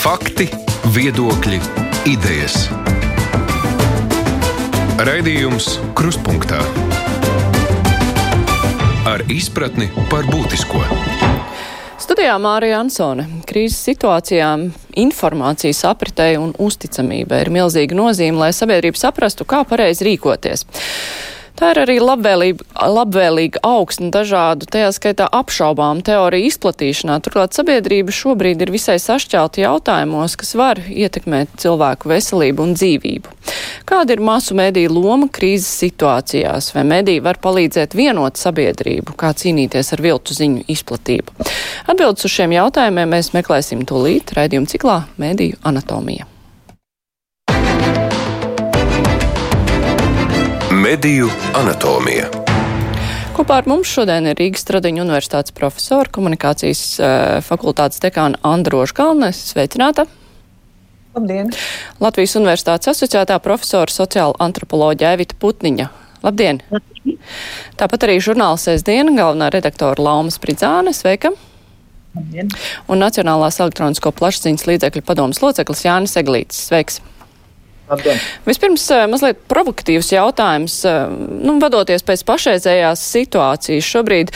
Fakti, viedokļi, idejas. Raidījums Kruspunkta ar izpratni par būtisko. Studijā Mārija Ansone. Krīzes situācijām informācijas apritei un uzticamība ir milzīga nozīme, lai sabiedrība saprastu, kā pareizi rīkoties. Tā ir arī labvēlīga, augsne dažādu, tajā skaitā apšaubām teoriju izplatīšanā. Turklāt sabiedrība šobrīd ir visai sašķelta jautājumos, kas var ietekmēt cilvēku veselību un dzīvību. Kāda ir masu mediju loma krīzes situācijās? Vai mediji var palīdzēt vienot sabiedrību, kā cīnīties ar viltu ziņu izplatību? Atbildes uz šiem jautājumiem mēs meklēsim tūlīt raidījuma ciklā Mediju anatomija. Mediju anatomija. Kopā ar mums šodien ir Rīgas Stradiņu universitātes profesora, komunikācijas uh, fakultātes dekāna Androša Kalnes. Sveicināta! Labdien! Latvijas Universitātes asociētā profesora sociāla antropoloģija Evita Putniņa. Labdien! Labdien. Tāpat arī žurnāls Sēsdiena galvenā redaktora Lauma Spridzāne. Sveika! Labdien. Un Nacionālās elektronisko plašsaziņas līdzekļu padomas loceklis Jānis Eglītis. Sveiks! Labdien. Vispirms eh, mazliet provokatīvs jautājums. Eh, nu, vadoties pēc pašreizējās situācijas, šobrīd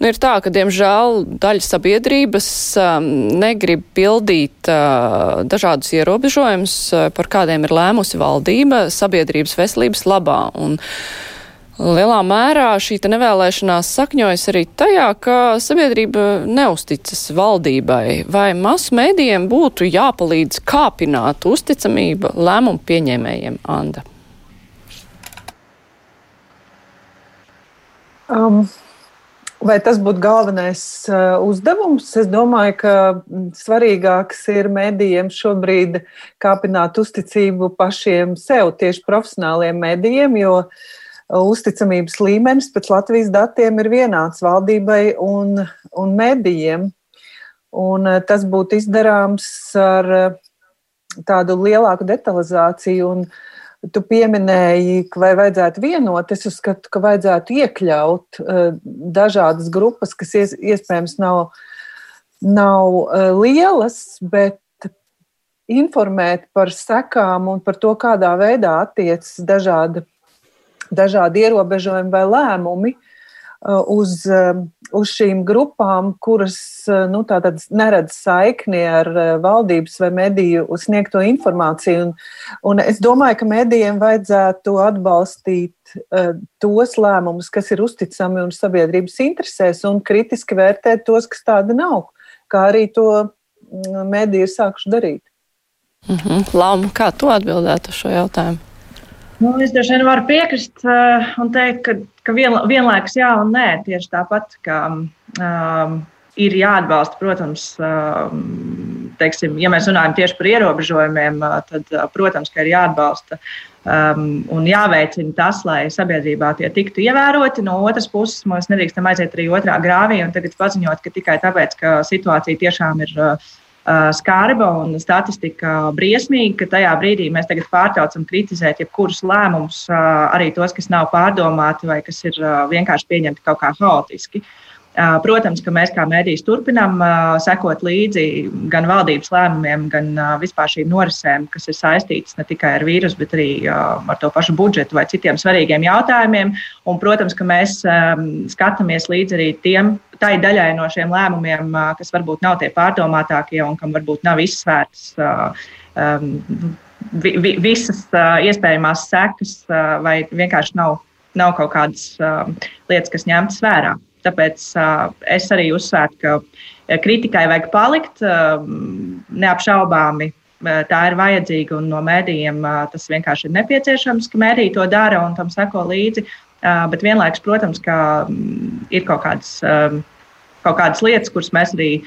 nu, ir tā, ka, diemžēl, daļa sabiedrības um, negrib pildīt uh, dažādus ierobežojumus, uh, par kādiem ir lēmusi valdība sabiedrības veselības labā. Un, uh, Lielā mērā šī nevēlēšanās sakņojas arī tajā, ka sabiedrība neusticas valdībai. Vai masu mēdījiem būtu jāpalīdz kāpināt uzticamību lēmumu pieņēmējiem, Anda? Um, vai tas būtu galvenais uh, uzdevums? Es domāju, ka svarīgāks ir mēdījiem šobrīd kāpināt uzticību pašiem sev, tieši profesionāliem mēdījiem, jo uh, uzticamības līmenis pēc Latvijas datiem ir vienāds valdībai un, un medijiem. Un eh, tas būtu izdarāms ar eh, tādu lielāku detalizāciju. Un tu pieminēji, ka vai vajadzētu vienot. Es uzskatu, ka vajadzētu iekļaut eh, dažādas grupas, kas iespējams nav, nav lielas, bet informēt par sekām un par to, kādā veidā attiecas dažādi dažādi ierobežojumi vai lēmumi uh, uz, um, uz šīm grupām, kuras uh, nu, neredz saikni ar uh, valdības vai mediju sniegto informāciju. Un, un es domāju, ka medijiem vajadzētu atbalstīt tos lēmumus, kas ir uzticami un sabiedrības interesēs, un kritiski vērtēt tos, kas tādi nav, kā arī to mm, mediji ir sākuši darīt. -hmm. Lama, kā tu atbildētu uz šo jautājumu? Nu, es droši vien varu piekrist uh, un teikt, ka, ka vien, vienlaikus jā un nē. Tieši tāpat, ka um, ir jāatbalsta, protams, um, teiksim, ja mēs runājam tieši par ierobežojumiem, uh, tad, uh, protams, ka ir jāatbalsta um, un jāveicina tas, lai sabiedrībā tie tiktu ievēroti. No otras puses, mēs nedrīkstam aiziet arī otrā grāvī un tagad paziņot, ka tikai tāpēc, ka situācija tiešām ir. Uh, skarba un statistika briesmīga, ka tajā brīdī mēs tagad pārtraucam kritizēt jebkurus lēmumus, arī tos, kas nav pārdomāti vai kas ir vienkārši pieņemti kaut kā haotiski. Protams, ka mēs kā mēdījis turpinām sekot līdzi gan valdības lēmumiem, gan vispār šīm norisēm, kas ir saistītas ne tikai ar vīrusu, bet arī ar to pašu budžetu vai citiem svarīgiem jautājumiem. Un, protams, ka mēs skatāmies līdzi arī tiem, tai daļai no šiem lēmumiem, kas varbūt nav tie pārdomātākie un kam varbūt nav izsvērtas vi, vi, visas iespējamās sekas vai vienkārši nav, nav kaut kādas lietas, kas ņemtas vērā. Tāpēc uh, es arī uzsvērtu, ka kritikai vajag palikt uh, neapšaubāmi. Tā ir vajadzīga un no mēdījiem tas vienkārši ir nepieciešams, ka mēdīji to dara un tam seko līdzi. Bet vienlaikus, protams, ka um, ir kaut kādas. Kaut kādas lietas, kuras mēs arī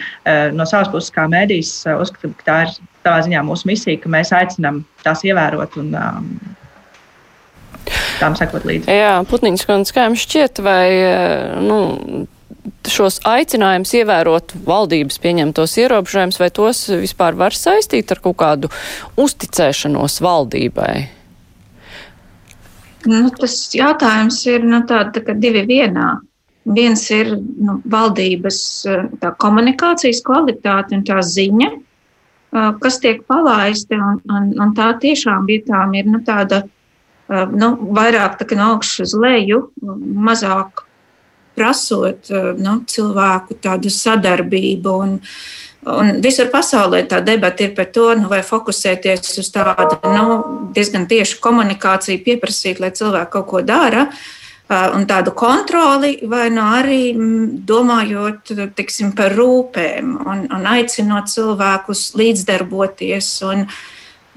no savas puses, kā mēdījis, uh, uzskatām, ka tā ir savā ziņā mūsu misija, ka mēs aicinām tās ievērot un tām sekot līdzi. Jā, Putniņš kā jums šķiet, vai nu, šos aicinājumus ievērot valdības pieņemtos ierobežojumus, vai tos vispār var saistīt ar kaut kādu uzticēšanos valdībai? Nu, tas jautājums ir nu, tāds tā divi vienā. Viens ir nu, valdības tā komunikācijas kvalitāte un tā ziņa, kas tiek palaisti, un, un, un tā tiešām vietām ir nu, tāda nu, vairāk tā, no augšas uz leju, mazāk prasot nu, cilvēku tādu sadarbību. Un, Un visur pasaulē tā debata ir par to, nu, vai fokusēties uz tādu nu, diezgan tiešu komunikāciju, pieprasīt, lai cilvēki kaut ko dara, un tādu kontroli, vai nu arī domājot tiksim, par rūpēm un, un aicinot cilvēkus līdzdarboties. Un,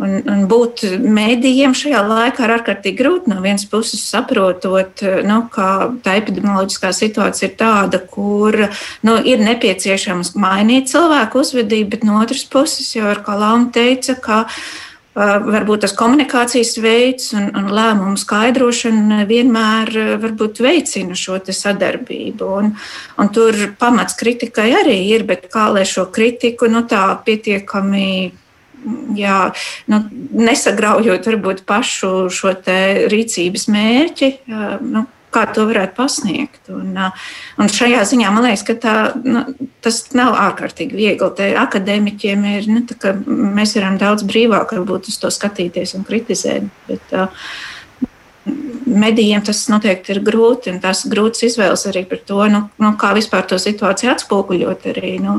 Un, un būt mēdījiem šajā laikā ir ārkārtīgi grūti. No vienas puses, saprotot, nu, ka tā epidemioloģiskā situācija ir tāda, kur nu, ir nepieciešams mainīt cilvēku uzvedību, bet no otras puses, jau ar kā Launa teica, ka varbūt tas komunikācijas veids un, un lēmumu skaidrošana vienmēr varbūt, veicina šo sadarbību. Un, un tur pamats kritikai arī ir, bet kā lai šo kritiku nu, tā pietiekami jā, nu, nesagraujot varbūt pašu šo rīcības mērķi. Nu, kā to varētu pasniegt. Un, un šajā ziņā man liekas, ka tā, nu, tas nav ārkārtīgi viegli. Te akadēmiķiem ir, nu, mēs varam daudz brīvāk varbūt uz to skatīties un kritizēt. Bet, uh, Medijiem tas noteikti ir grūti, un tās grūtas izvēles arī par to, nu, nu, kā vispār to situāciju atspoguļot. Arī, nu,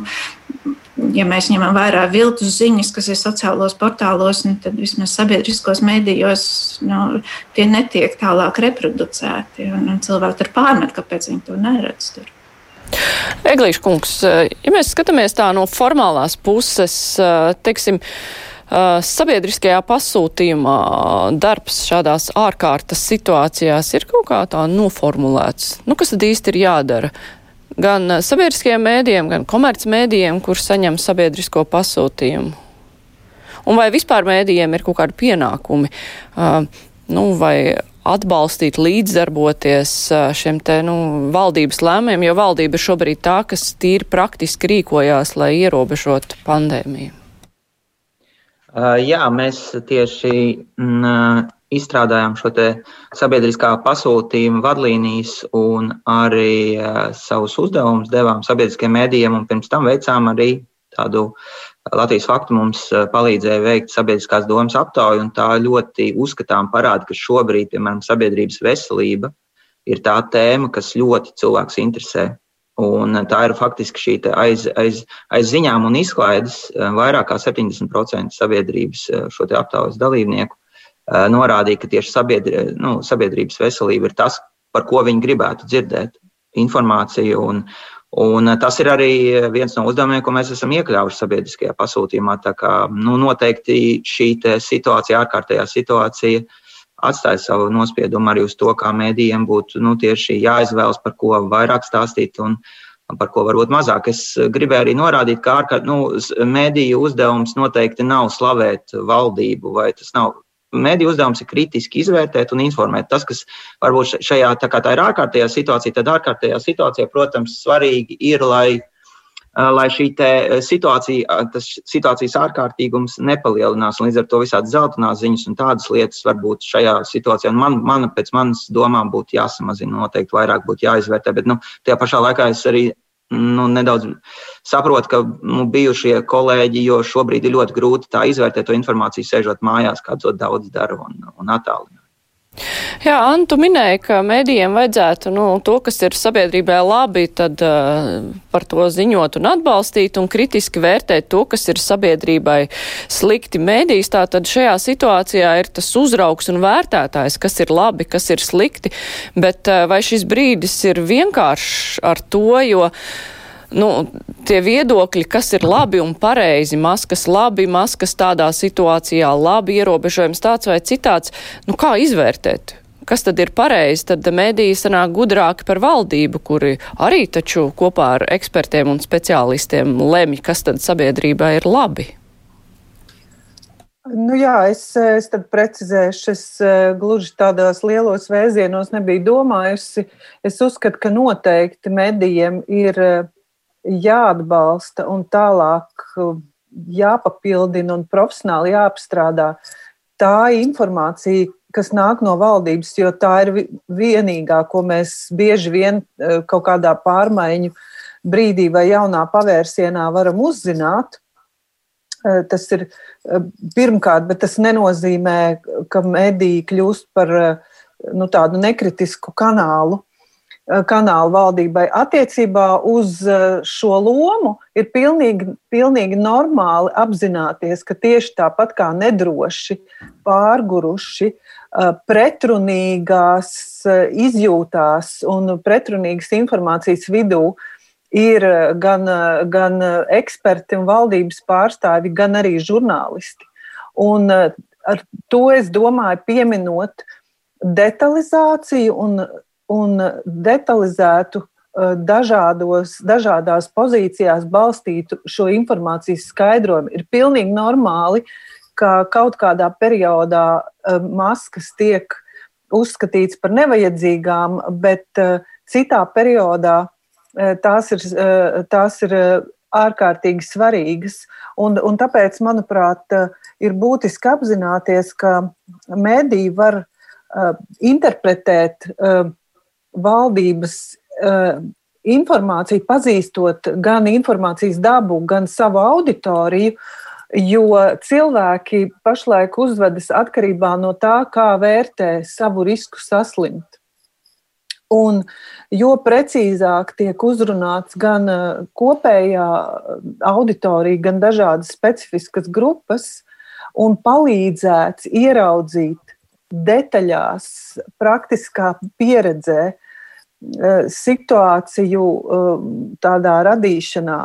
ja mēs ņemam vērā viltus ziņas, kas ir sociālos portālos, nu, tad vismaz sabiedriskos medijos nu, tie netiek tālāk reproducēti. Un, un cilvēki tur pārmet, kāpēc viņi to neredz. Tur. Eglīša kungs, ja mēs skatāmies tā no formālās puses, teiksim, sabiedriskajā pasūtījumā darbs šādās ārkārtas situācijās ir kaut kā tā noformulēts. Nu, kas tad īsti ir jādara? Gan eh, sabiedriskajiem mēdījiem, gan komercmēdījiem, kur saņem sabiedrisko pasūtījumu? Un vai vispār mēdījiem ir kaut kādi pienākumi, uh, nu, vai atbalstīt, līdzdarboties uh, šiem te, nu, valdības lēmumiem, jo valdība ir šobrīd tā, kas tīri praktiski rīkojās, lai ierobežotu pandēmiju? Uh, jā, mēs tieši mm, izstrādājām šo sabiedriskā pasūtījuma vadlīnijas un arī uh, savus uzdevumus devām sabiedriskajiem mēdījiem, un pirms tam veicām arī tādu Latvijas faktu mums palīdzēja veikt sabiedriskās domas aptauju, un tā ļoti uzskatām parāda, ka šobrīd, piemēram, sabiedrības veselība ir tā tēma, kas ļoti cilvēks interesē. Un tā ir faktiski šī aiz, aiz, aiz ziņām un izklaides vairāk kā 70% sabiedrības šo aptaujas dalībnieku Eh, norādīja, ka tieši sabiedri, nu, sabiedrības veselība ir tas, par ko viņi gribētu dzirdēt informāciju. Un, un tas ir arī viens no uzdevumiem, ko mēs esam iekļāvuši sabiedriskajā pasūtījumā. Tā kā, nu, noteikti šī situācija, ārkārtējā situācija, atstāja savu nospiedumu arī uz to, kā mēdījiem būtu nu, tieši jāizvēlas, par ko vairāk stāstīt. Un, par ko varbūt mazāk. Es gribēju arī norādīt, ka ārkārt, nu, mēdīju uzdevums noteikti nav slavēt valdību, vai tas nav Mēdīju uzdevums ir kritiski izvērtēt un informēt. Tas, kas varbūt šajā tā tā ir ārkārtējā situācija, tad ārkārtējā situācijā, protams, svarīgi ir, lai, lai šī situācija, tas situācijas ārkārtīgums nepalielinās. Līdz ar to visādi zeltainās ziņas un tādas lietas varbūt šajā situācijā, man, man pēc manas domām būtu jāsamazina, noteikti vairāk būtu jāizvērtē. Bet nu, tajā pašā laikā es arī nu, nedaudz saprotu, ka nu, bijušie kolēģi, jo šobrīd ir ļoti grūti tā izvērtēt to informāciju, sēžot mājās, kā to daudz dara un, un attālināt. Jā, Antu minēja, ka mēdījiem vajadzētu nu, to, kas ir sabiedrībai labi, tad uh, par to ziņot un atbalstīt un kritiski vērtēt to, kas ir sabiedrībai slikti mēdījis. Tātad šajā situācijā ir tas uzraugs un vērtētājs, kas ir labi, kas ir slikti, bet uh, vai šis brīdis ir vienkāršs ar to, jo nu, tie viedokļi, kas ir labi un pareizi, maskas labi, maskas tādā situācijā labi, ierobežojums tāds vai citāds, nu kā izvērtēt? Kas tad ir pareizi? Tad mēdīji sanāk gudrāki par valdību, kuri arī taču kopā ar ekspertiem un speciālistiem lemj, kas tad sabiedrībā ir labi. Nu jā, es, es tad precizēšu, es eh, gluži tādos lielos vēzienos nebiju domājusi. Es uzskatu, ka noteikti medijiem ir eh, jāatbalsta un tālāk uh, jāpapildina un profesionāli jāapstrādā tā informācija, kas nāk no valdības, jo tā ir vienīgā, ko mēs bieži vien uh, kaut kādā pārmaiņu brīdī vai jaunā pavērsienā varam uzzināt. Tas ir pirmkārt, bet tas nenozīmē, ka mediji kļūst par nu, tādu nekritisku kanālu Eh, kanāla valdībai attiecībā uz eh, šo lomu ir pilnīgi, pilnīgi normāli apzināties, ka tieši tāpat kā nedroši, pārguruši, eh, pretrunīgās izjūtās un pretrunīgas informācijas vidū ir gan, gan eksperti un valdības pārstāvi, gan arī žurnālisti. Un ar to es domāju, pieminot detalizāciju un un detalizētu eh, dažādos, dažādās pozīcijās balstītu šo informācijas skaidrojumu. Ir pilnīgi normāli, ka kaut kādā periodā eh, maskas tiek uzskatīts par nevajadzīgām, bet eh, citā periodā tās ir, tās ir ārkārtīgi svarīgas. Un, un tāpēc, manuprāt, ir būtiski apzināties, ka mēdī var interpretēt valdības uh, informāciju, pazīstot gan informācijas dabu, gan savu auditoriju, jo cilvēki pašlaik uzvedas atkarībā no tā, kā vērtē savu risku saslimt. Un jo precīzāk tiek uzrunāts gan kopējā auditorija, gan dažādas specifiskas grupas, un palīdzēts ieraudzīt detaļās, praktiskā pieredzē, Eh, situāciju eh, tādā radīšanā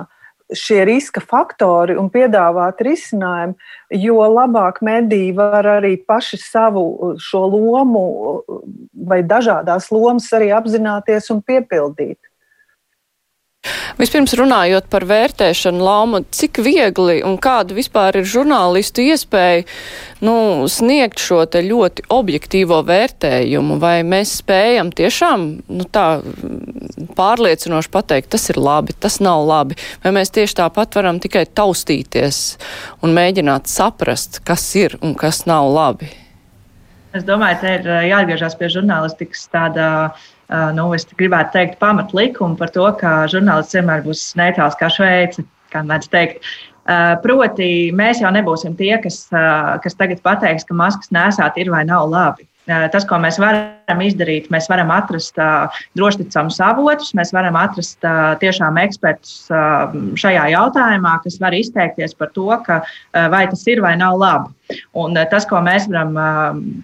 šie riska faktori un piedāvāt risinājumu, jo labāk mediji var arī paši savu eh, šo lomu vai dažādās lomas arī apzināties un piepildīt. Vispirms runājot par vērtēšanu, Lauma, cik viegli un kāda vispār ir žurnālistu iespēja nu, sniegt šo te ļoti objektīvo vērtējumu, vai mēs spējam tiešām nu, tā pārliecinoši pateikt, tas ir labi, tas nav labi, vai mēs tieši tāpat varam tikai taustīties un mēģināt saprast, kas ir un kas nav labi. Es domāju, te ir jāatgriežas pie žurnālistikas tādā uh, nu, es gribētu teikt, pamatlikumu par to, ka žurnālists vienmēr būs neitrāls kā Šveice, kā mēdz teikt. Proti, mēs jau nebūsim tie, kas, kas tagad pateiks, ka maskas nesāt ir vai nav labi. Tas, ko mēs varam izdarīt, mēs varam atrast drošticamus avotus, mēs varam atrast tiešām ekspertus šajā jautājumā, kas var izteikties par to, ka, vai tas ir vai nav labi. Un tas, ko mēs varam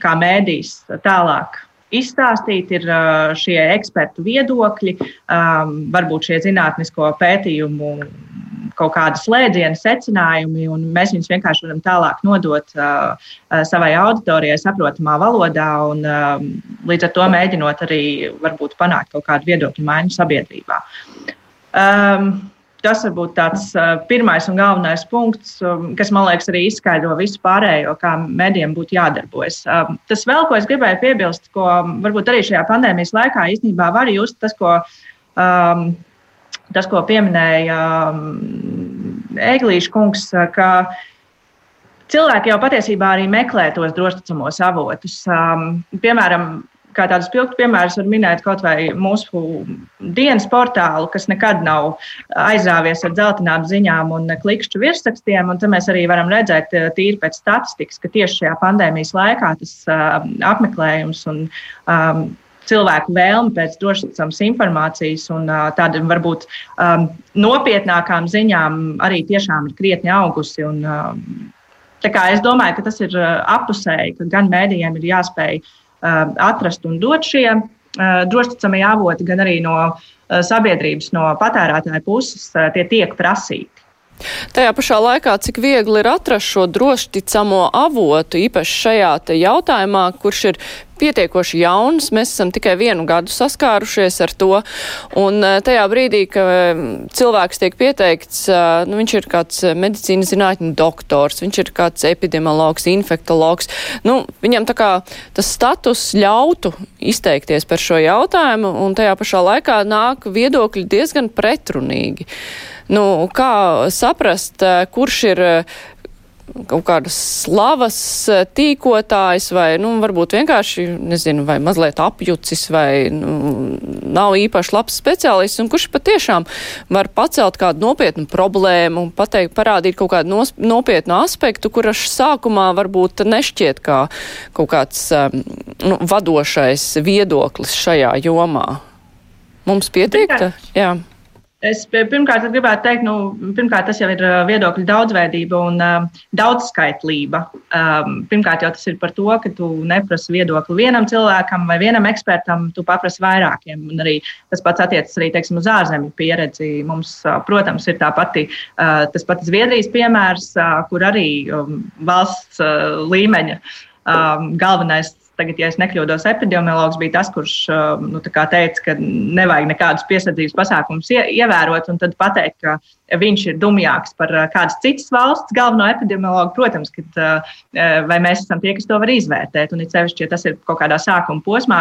kā mēdīs tālāk izstāstīt, ir šie ekspertu viedokļi, varbūt šie zinātnisko pētījumu kaut kāda slēdziena secinājumi, un mēs viņus vienkārši varam tālāk nodot savai auditorijai saprotamā valodā, un līdz ar to mēģinot arī varbūt panākt kaut kādu viedokļu maiņu sabiedrībā. Um, tas varbūt tāds pirmais un galvenais punkts, kas man liekas arī izskaidro visu pārējo, kā medijiem būtu jādarbojas. Tas vēl, ko es gribēju piebilst, ko varbūt arī šajā pandēmijas laikā īstenībā var just tas, ko, um, tas, ko pieminēja um, Eglīša kungs, ka cilvēki jau patiesībā arī meklē tos drošticamos avotus. Um, piemēram, kā tādus spilgtus piemērus var minēt kaut vai mūsu dienas portālu, kas nekad nav aizrāvies ar dzeltenām ziņām un klikšķu virsrakstiem. Un mēs arī varam redzēt, eh, tīri pēc statistikas, ka tieši šajā pandēmijas laikā tas uh, apmeklējums un um, cilvēku vēlme pēc drošības informācijas un uh, tādām varbūt um, nopietnākām ziņām arī tiešām ir krietni augusi. Un, um, Es domāju, ka tas ir apusēji, ka gan mēdījiem ir jāspēj uh, atrast un dot šie uh, drošticamie avoti, gan arī no uh, sabiedrības, no patērētāja puses, tie tiek prasīti. Tajā pašā laikā, cik viegli ir atrast šo drošticamo avotu, īpaši šajā jautājumā, kurš ir pietiekoši jauns, mēs esam tikai vienu gadu saskārušies ar to, un eh, tajā brīdī, ka mm, cilvēks tiek pieteikts, eh, nu, viņš ir kāds medicīnas zinātņu doktors, viņš ir kāds epidemiologs, infektologs, nu, viņam tā kā tas status ļautu izteikties par šo jautājumu, un tajā pašā laikā nāk viedokļi diezgan pretrunīgi. Nu, kā saprast, eh, kurš ir kaut kādas slavas eh, tīkotājs vai, nu, varbūt vienkārši, nezinu, vai mazliet apjucis vai nu, nav īpaši labs speciālists un kurš patiešām var pacelt kādu nopietnu problēmu, pateikt, parādīt kaut kādu nos, nopietnu aspektu, kurš sākumā varbūt nešķiet kā kaut kāds nu, vadošais viedoklis šajā jomā. Mums pietiek? Jā. Es pirmkārt gribētu teikt, nu, pirmkārt, tas jau ir viedokļu daudzveidība un uh, daudzskaitlība. Um, pirmkārt, jau tas ir par to, ka tu neprasi viedokli vienam cilvēkam vai vienam ekspertam, tu paprasti vairākiem. Un arī tas pats attiecas arī teiksim, uz ārzemju pieredzi. Mums, uh, protams, ir pati, uh, tas pats Zviedrijas piemērs, uh, kur arī um, valsts uh, līmeņa um, galvenais tagad, ja es nekļūdos, epidemiologs bija tas, kurš nu, teica, ka nevajag nekādus piesardzības pasākumus ievērot, un tad pateikt, ka viņš ir dumjāks par kādas citas valsts galveno epidemiologu. Protams, ka uh, vai mēs esam tie, kas to var izvērtēt, un it sevišķi, ja tas ir kaut kādā sākuma posmā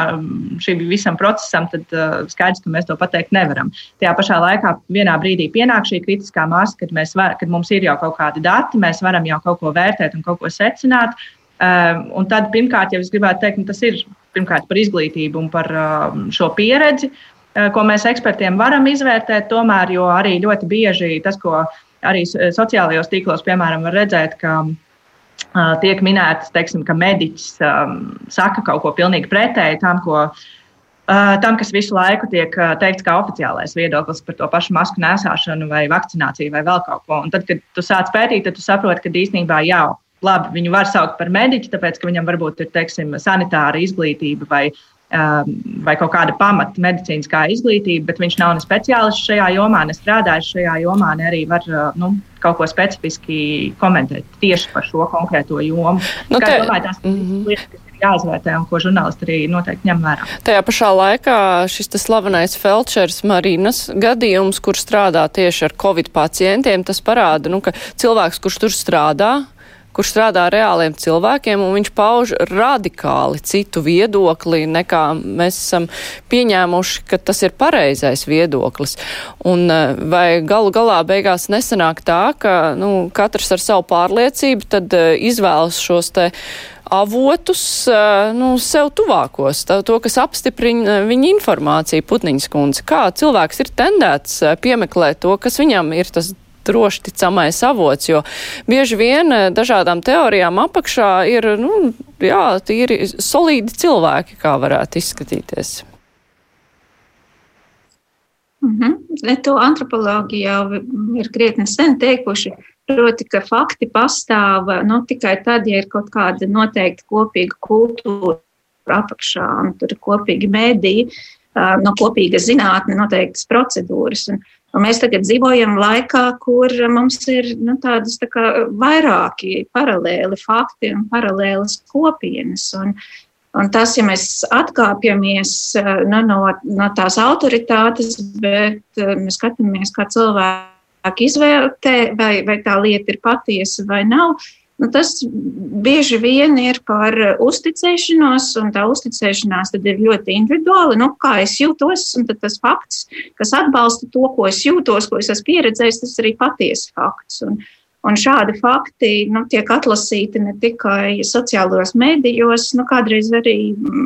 šim visam procesam, tad skaidrs, ka mēs to pateikt nevaram. Tajā pašā laikā vienā brīdī pienāk šī kritiskā masa, kad, var, kad mums ir jau kaut kādi dati, mēs varam jau kaut ko vērtēt un kaut ko secināt. Um, un tad, pirmkārt, jau es gribētu teikt, nu, tas ir pirmkārt par izglītību un par um, šo pieredzi, uh, ko mēs ekspertiem varam izvērtēt. Tomēr, jo arī ļoti bieži tas, ko arī sociālajos tīklos, piemēram, var redzēt, ka uh, tiek minēts, teiksim, ka mediķis um, saka kaut ko pilnīgi pretēji tam, ko. Tam, kas visu laiku tiek teikts kā oficiālais viedoklis par to pašu masku nēsāšanu, vai vakcināciju, vai vēl kaut ko. Un tad, kad tu sāc pētīt, tad tu saproti, ka īstenībā jau labi, viņu var saukt par mediķu, tāpēc, ka viņam varbūt ir, teiksim, sanitāra izglītība vai, um, vai kaut kāda pamata medicīniskā izglītība, bet viņš nav ne speciālists šajā jomā, ne strādājis šajā jomā, ne arī var uh, nu, kaut ko specifiski komentēt tieši par šo konkrēto jomu. Nu, te... domāju, tās mm -hmm. lietas, kas jāizvērtē un ko žurnālisti arī noteikti ņem vērā. Tajā pašā laikā šis slavenais Felčers Marinas gadījums, kur strādā tieši ar covid pacientiem, tas parāda, nu, ka cilvēks, kurš tur strādā, kurš strādā ar reāliem cilvēkiem, un viņš pauž radikāli citu viedokli, nekā mēs esam pieņēmuši, ka tas ir pareizais viedoklis. Un eh, vai galu galā beigās nesanāk tā, ka nu, katrs ar savu pārliecību tad eh, izvēlas šos te avotus eh, nu, sev tuvākos, tā, to, kas apstiprina viņa informāciju, Putniņas kundze. Kā cilvēks ir tendēts piemeklēt to, kas viņam ir tas droši ticamais avots, jo bieži vien eh, dažādām teorijām apakšā ir, nu, jā, tīri solīdi cilvēki, kā varētu izskatīties. Mm -hmm. To antropologi jau ir krietni sen teikuši. Proti, ka fakti pastāv nu, tikai tad, ja ir kaut kāda noteikta kopīga kultūra apakšā, un tur ir kopīgi mēdīji, no kopīga zinātne, noteiktas procedūras. Un, Un mēs tagad dzīvojam laikā, kur mums ir nu, tādas tā kā, vairāki paralēli fakti un paralēlas kopienas. Un, un tas, ja mēs atkāpjamies nu, no, no tās autoritātes, bet mēs skatāmies, kā cilvēki izvērtē, vai, vai tā lieta ir patiesa vai nav, Nu, tas bieži vien ir par uzticēšanos, un tā uzticēšanās ir ļoti individuāla. Nu, kā es jūtos, un tas fakts, kas atbalsta to, ko es jūtos, ko es esmu pieredzējis, tas ir arī patiesa fakts. Un, un šādi fakti nu, tiek atlasīti ne tikai sociālajos medijos, nu, kādreiz arī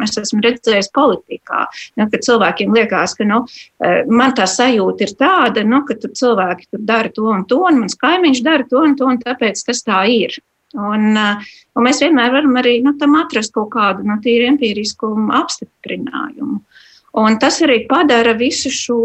es esmu redzējis politikā. Nu, kad cilvēkiem liekas, ka nu, eh, man tā sajūta ir tāda, nu, ka tur cilvēki tur dara to un to, un mans kaimiņš dara to un to, un tāpēc tas tā ir. Un, uh, un mēs vienmēr varam arī nu, tam atrast kaut kādu nu, tīri empirisku apstiprinājumu. Un tas arī padara visu šo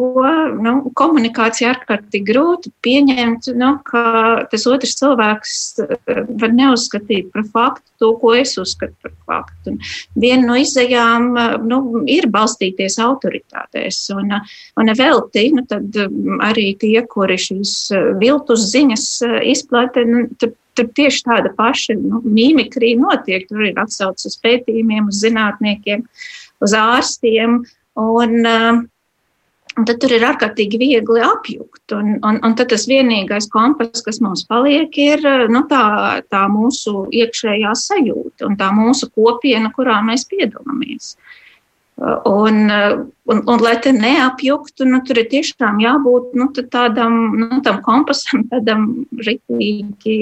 nu, komunikāciju ārkārtīgi grūti pieņemt, nu, ka tas otrs cilvēks uh, var neuzskatīt par faktu to, ko es uzskatu par faktu. Un viena no izējām uh, nu, ir balstīties autoritātēs. Un, un velti, nu, tad um, arī tie, kuri šīs viltus ziņas izplata, nu, tur tieši tāda paša nu, mimikrija notiek. Tur ir atsaucis uz pētījumiem, uz zinātniekiem, uz ārstiem. Un, uh, Un tad tur ir ārkārtīgi viegli apjukt. Un, un, un tad tas vienīgais kompass, kas mums paliek, ir nu, tā, tā mūsu iekšējā sajūta un tā mūsu kopiena, kurā mēs piedalāmies. Un, un, un, lai te neapjuktu, nu, tur ir tiešām jābūt nu, tādam nu, kompasam, tādam rītīgi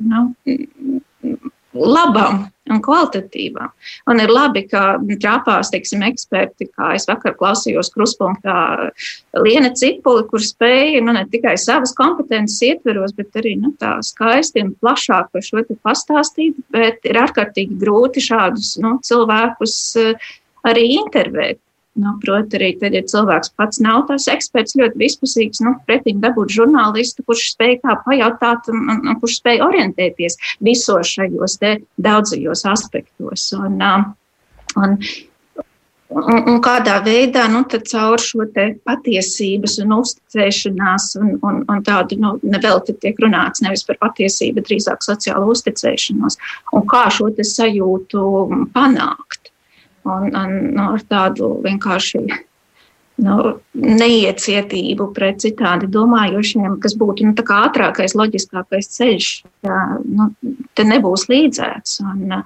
nu, labam un kvalitatīvam. Un ir labi, ka trāpās teiksim, eksperti, kā es vakar klausījos kruspunktā Liena Cipuli, kur spēja nu, ne tikai savas kompetences ietveros, bet arī nu, tā skaisti un plašāk par šo pastāstīt. Bet ir ārkārtīgi grūti šādus nu, cilvēkus arī intervēt. Nu, Protams, arī tad, ja cilvēks pats nav tas eksperts, ļoti vispusīgs, nu, pretīm dabūt žurnālistu, kurš spēj tā pajautāt un, un, un kurš spēj orientēties visos šajos daudzajos aspektos. Un, un, un, un kādā veidā nu, caur šo patiesības un uzticēšanās, un, un, un tādu nu, nevelti tiek runāts nevis par patiesību, drīzāk sociālo uzticēšanos, un kā šo sajūtu panākt un, un nu, ar tādu vienkārši nu, neiecietību pret citādi domājošiem, kas būtu nu, ātrākais, loģiskākais ceļš. Jā, nu, te nebūs līdzēts. Un,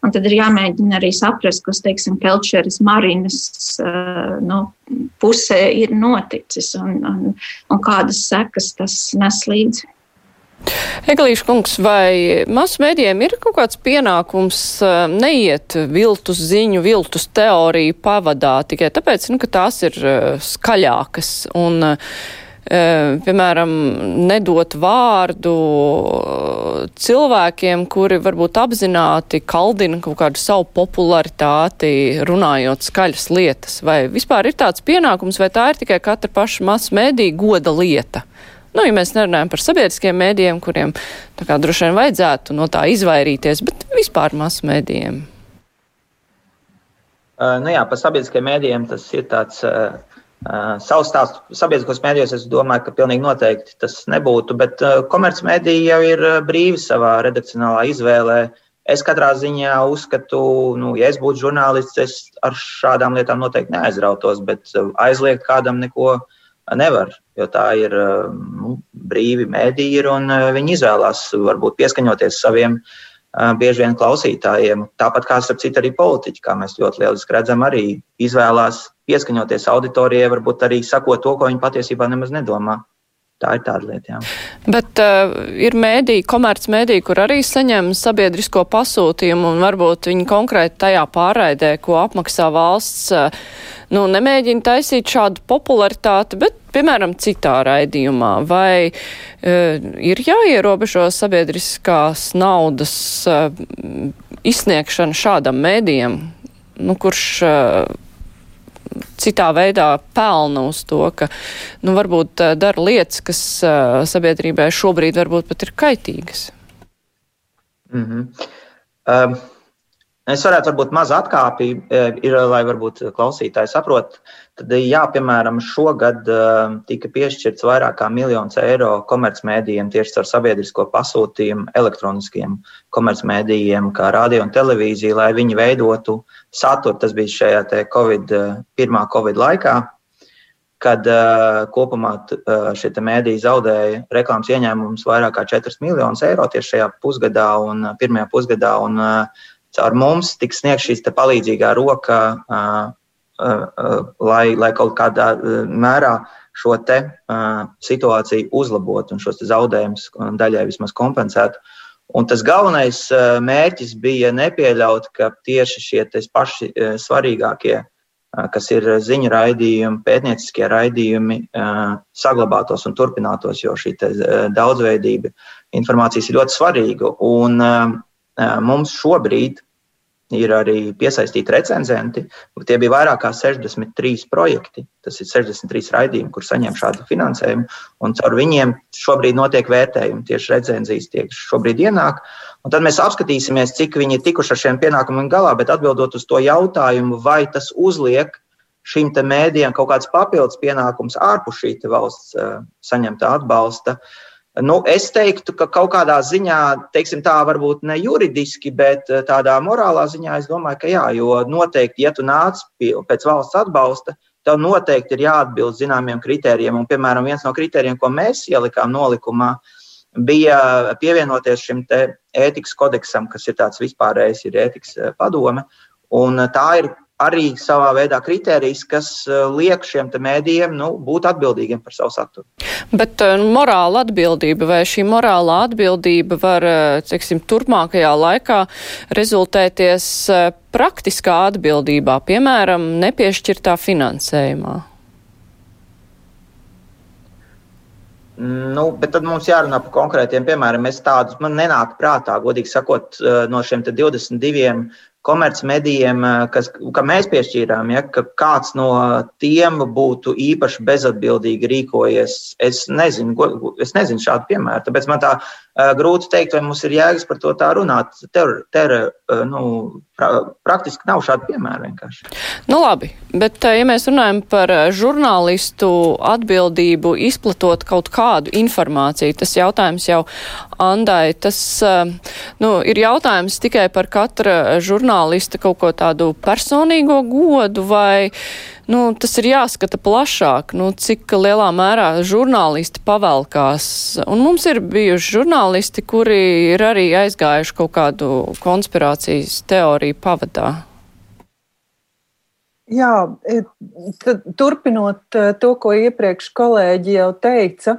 un tad ir jāmēģina arī saprast, kas, teiksim, Kelčeris Marinas nu, pusē ir noticis un, un, un kādas sekas tas nes līdzi. Eglīša kungs, vai masu mēdījiem ir kaut kāds pienākums uh, neiet viltus ziņu, viltus teoriju pavadā tikai tāpēc, nu, ka tās ir uh, skaļākas un, uh, piemēram, nedot vārdu cilvēkiem, kuri varbūt apzināti kaldina kaut kādu savu popularitāti, runājot skaļas lietas? Vai vispār ir tāds pienākums, vai tā ir tikai katra paša mēdī goda lieta? Nu, ja mēs nerunājam par sabiedriskiem mēdījiem, kuriem kā droši vien vajadzētu no tā izvairīties, bet vispār masu mēdījiem. Uh, nu jā, par sabiedriskiem mēdījiem tas ir tāds uh, uh, savs stāsts. Sabiedriskos mēdījos es domāju, ka pilnīgi noteikti tas nebūtu, bet uh, komercmediji jau ir brīvi savā redakcionālā izvēlē. Es katrā ziņā uzskatu, nu, ja es būtu žurnālists, es ar šādām lietām noteikti neaizrautos, bet aizliegt kādam neko uh, nevar, jo tā ir eh, nu, brīvi mēdīji, un eh, viņi izvēlās varbūt pieskaņoties saviem eh, bieži vien klausītājiem. Tāpat kā starp citu arī politiķi, kā mēs ļoti lieliski redzam, arī izvēlās pieskaņoties auditorijai, varbūt arī sakot to, ko viņi patiesībā nemaz nedomā. Tā ir tāda lieta. Jā. Bet uh, ir mēdīji, komerc mēdīji, kur arī saņem sabiedrisko pasūtījumu un varbūt viņi konkrēti tajā pārraidē, ko apmaksā valsts, uh, nu, nemēģina taisīt šādu popularitāti, bet, piemēram, citā raidījumā. Vai uh, ir jāierobežo sabiedriskās naudas uh, izsniegšana šādam mēdījam, nu, kurš. Uh, citā veidā pelna uz to, ka nu, varbūt uh, dara lietas, kas uh, sabiedrībai šobrīd varbūt pat ir kaitīgas. Mm -hmm. um. Es varētu varbūt mazu atkāpi, ir, lai varbūt klausītāji saprot. Tad, jā, piemēram, šogad tika piešķirts vairāk kā miljons eiro komercmedijiem tieši ar sabiedrisko pasūtījumu elektroniskiem komercmedijiem, kā radio un televīzija, lai viņi veidotu saturu. Tas bija šajā COVID, eh, pirmā Covid laikā, kad uh, kopumā uh, šie mēdīji zaudēja reklāmas ieņēmumus vairāk kā 4 miljonus eiro tieši šajā pusgadā un uh, pirmajā pusgadā. Un, uh, caur mums tiks sniegta šī palīdzīgā roka, uh, lai, lai kaut kādā uh, mērā šo te, uh, situāciju uzlabotu un šos zaudējumus daļai vismaz kompensētu. Uh, Un tas galvenais mērķis bija nepieļaut, ka tieši šie paši svarīgākie, kas ir ziņu raidījumi, pētnieciskie raidījumi, saglabātos un turpinātos, jo šī daudzveidība informācijas ir ļoti svarīga. Un mums šobrīd ir arī piesaistīti recenzenti. Tie bija vairāk kā 63 projekti. Tas ir 63 raidījumi, kur saņem šādu finansējumu. Un caur viņiem šobrīd notiek vērtējumi. Tieši recenzijas tiek šobrīd ienāk. Un tad mēs apskatīsimies, cik viņi ir tikuši ar šiem pienākumiem galā. Bet atbildot uz to jautājumu, vai tas uzliek šīm mēdījiem kaut kāds papildus pienākums ārpus šī valsts uh, saņemtā atbalsta. Uh, Nu, es teiktu, ka kaut kādā ziņā, teiksim, tā varbūt ne juridiski, bet eh, tādā morālā ziņā es domāju, ka jā, jo noteikti, ja tu nāc pie, pēc valsts atbalsta, tev noteikti ir jāatbild zināmiem kritērijiem. Un, piemēram, viens no kritērijiem, ko mēs ielikām nolikumā, bija pievienoties šim ētikas kodeksam, kas ir tāds vispārējs, ir ētikas eh, padome. Un tā ir arī savā veidā kriterijs, kas liek šiem mēdījiem nu, būt atbildīgiem par savu saturu. Bet morāla atbildība vai šī morālā atbildība var, teiksim, turpmākajā laikā rezultēties praktiskā atbildībā, piemēram, nepiešķirtā finansējumā? Nu, bet tad mums jārunā par konkrētiem piemēriem. Es tādus man nenāk prātā, godīgi sakot, eh, no šiem 22 komercmedijiem, eh, kas, ka mēs piešķīrām, ja, ka kāds no tiem būtu īpaši bezatbildīgi rīkojies. Es nezinu, es nezinu šādu piemēru. Tāpēc man tā grūti teikt, vai mums ir jēgas par to tā runāt. Ter, ter, uh, nu, pra, praktiski nav šādu piemēru vienkārši. Nu labi, bet ja mēs runājam par žurnālistu atbildību izplatot kaut kādu informāciju, tas jautājums jau Andai, tas nu, ir jautājums tikai par katra žurnālista kaut ko tādu personīgo godu vai nu, tas ir jāskata plašāk, nu, cik lielā mērā žurnālisti pavelkās. Un mums ir bijuši žurnālisti, kuri ir arī aizgājuši kaut kādu konspirācijas teoriju pavadā. Jā, e, turpinot e, to, ko iepriekš kolēģi jau teica,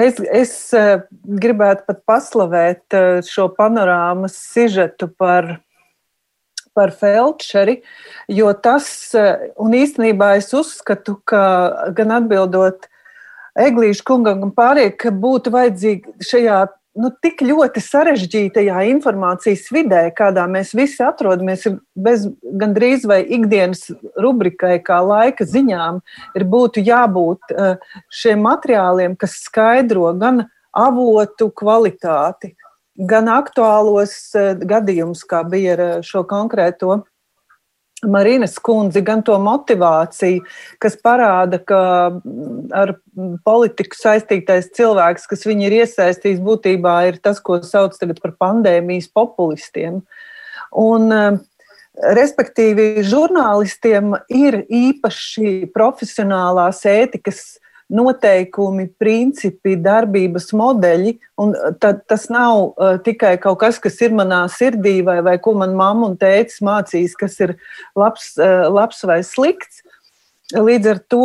es, es e, gribētu pat paslavēt šo panorāmas sižetu par par felčeri, jo tas, eh, un īstenībā es uzskatu, ka gan atbildot Eglīšu kungam, gan pārējiem, ka būtu vajadzīgi šajā nu, tik ļoti sarežģītajā informācijas vidē, kādā mēs visi atrodamies, bez gandrīz vai ikdienas rubrikai, kā laika ziņām, ir būtu jābūt eh, šiem materiāliem, kas skaidro gan avotu kvalitāti, gan aktuālos eh, gadījumus, kā bija ar eh, šo konkrēto Marinas kundzi, gan to motivāciju, kas parāda, ka mm, ar politiku saistītais cilvēks, kas viņu ir iesaistījis, būtībā ir tas, ko sauc par pandēmijas populistiem. Un, eh, respektīvi, žurnālistiem ir īpaši profesionālās ētikas noteikumi, principi, darbības modeļi. Tad, tas nav uh, tikai kaut kas, kas ir manā sirdī, vai, vai ko man mamma un tēvs mācīs, kas ir labs, uh, labs vai slikts. Līdz ar to,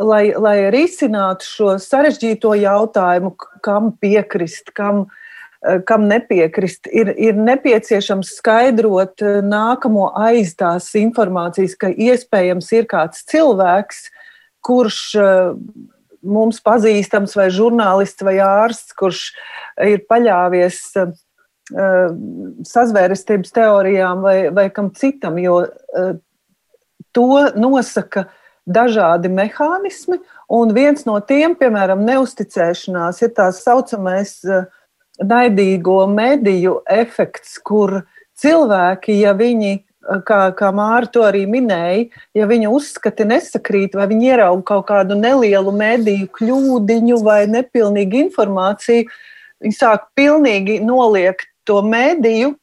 lai, lai risinātu šo sarežģīto jautājumu, kam piekrist, kam, uh, kam nepiekrist, ir, ir nepieciešams skaidrot nākamo aiz tās informācijas, ka iespējams ir kāds cilvēks, kurš eh, mums pazīstams, vai žurnālists, vai ārsts, kurš ir paļāvies eh, sazvērestības teorijām vai, vai kam citam, jo to nosaka dažādi mehānismi, un viens no tiem, piemēram, neusticēšanās, ir tās saucamais naidīgo mediju efekts, kur cilvēki, ja viņi kā, kā Māra to arī minēja, ja viņa uzskati nesakrīt, vai viņa ierauga kaut kādu nelielu mediju kļūdiņu vai nepilnīgu informāciju, viņa sāk pilnīgi noliegt to mediju.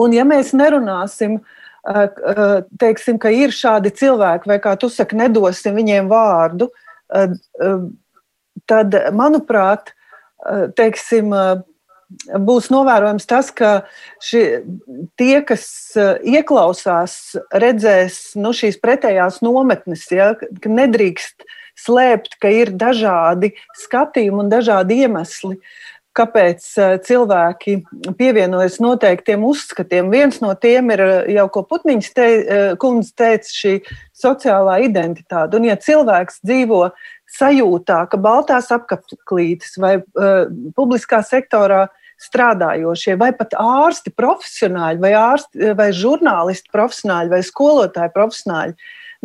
Un ja mēs nerunāsim, teiksim, ka ir šādi cilvēki, vai kā tu saki, nedosim viņiem vārdu, tad, manuprāt, teiksim, būs novērojams tas, ka ši, tie, kas eh, ieklausās, redzēs nu, šīs pretējās nometnes, ja, ka nedrīkst slēpt, ka ir dažādi skatījumi un dažādi iemesli. Kāpēc eh, cilvēki pievienojas noteiktiem uzskatiem? Viens no tiem ir eh, jau, ko Putniņš te, kundze teica, šī sociālā identitāte. Un, ja cilvēks dzīvo sajūtā, ka baltās apkaklītes vai uh, publiskā sektorā strādājošie, vai pat ārsti profesionāļi, vai, ārsti, vai žurnālisti profesionāļi, vai skolotāji profesionāļi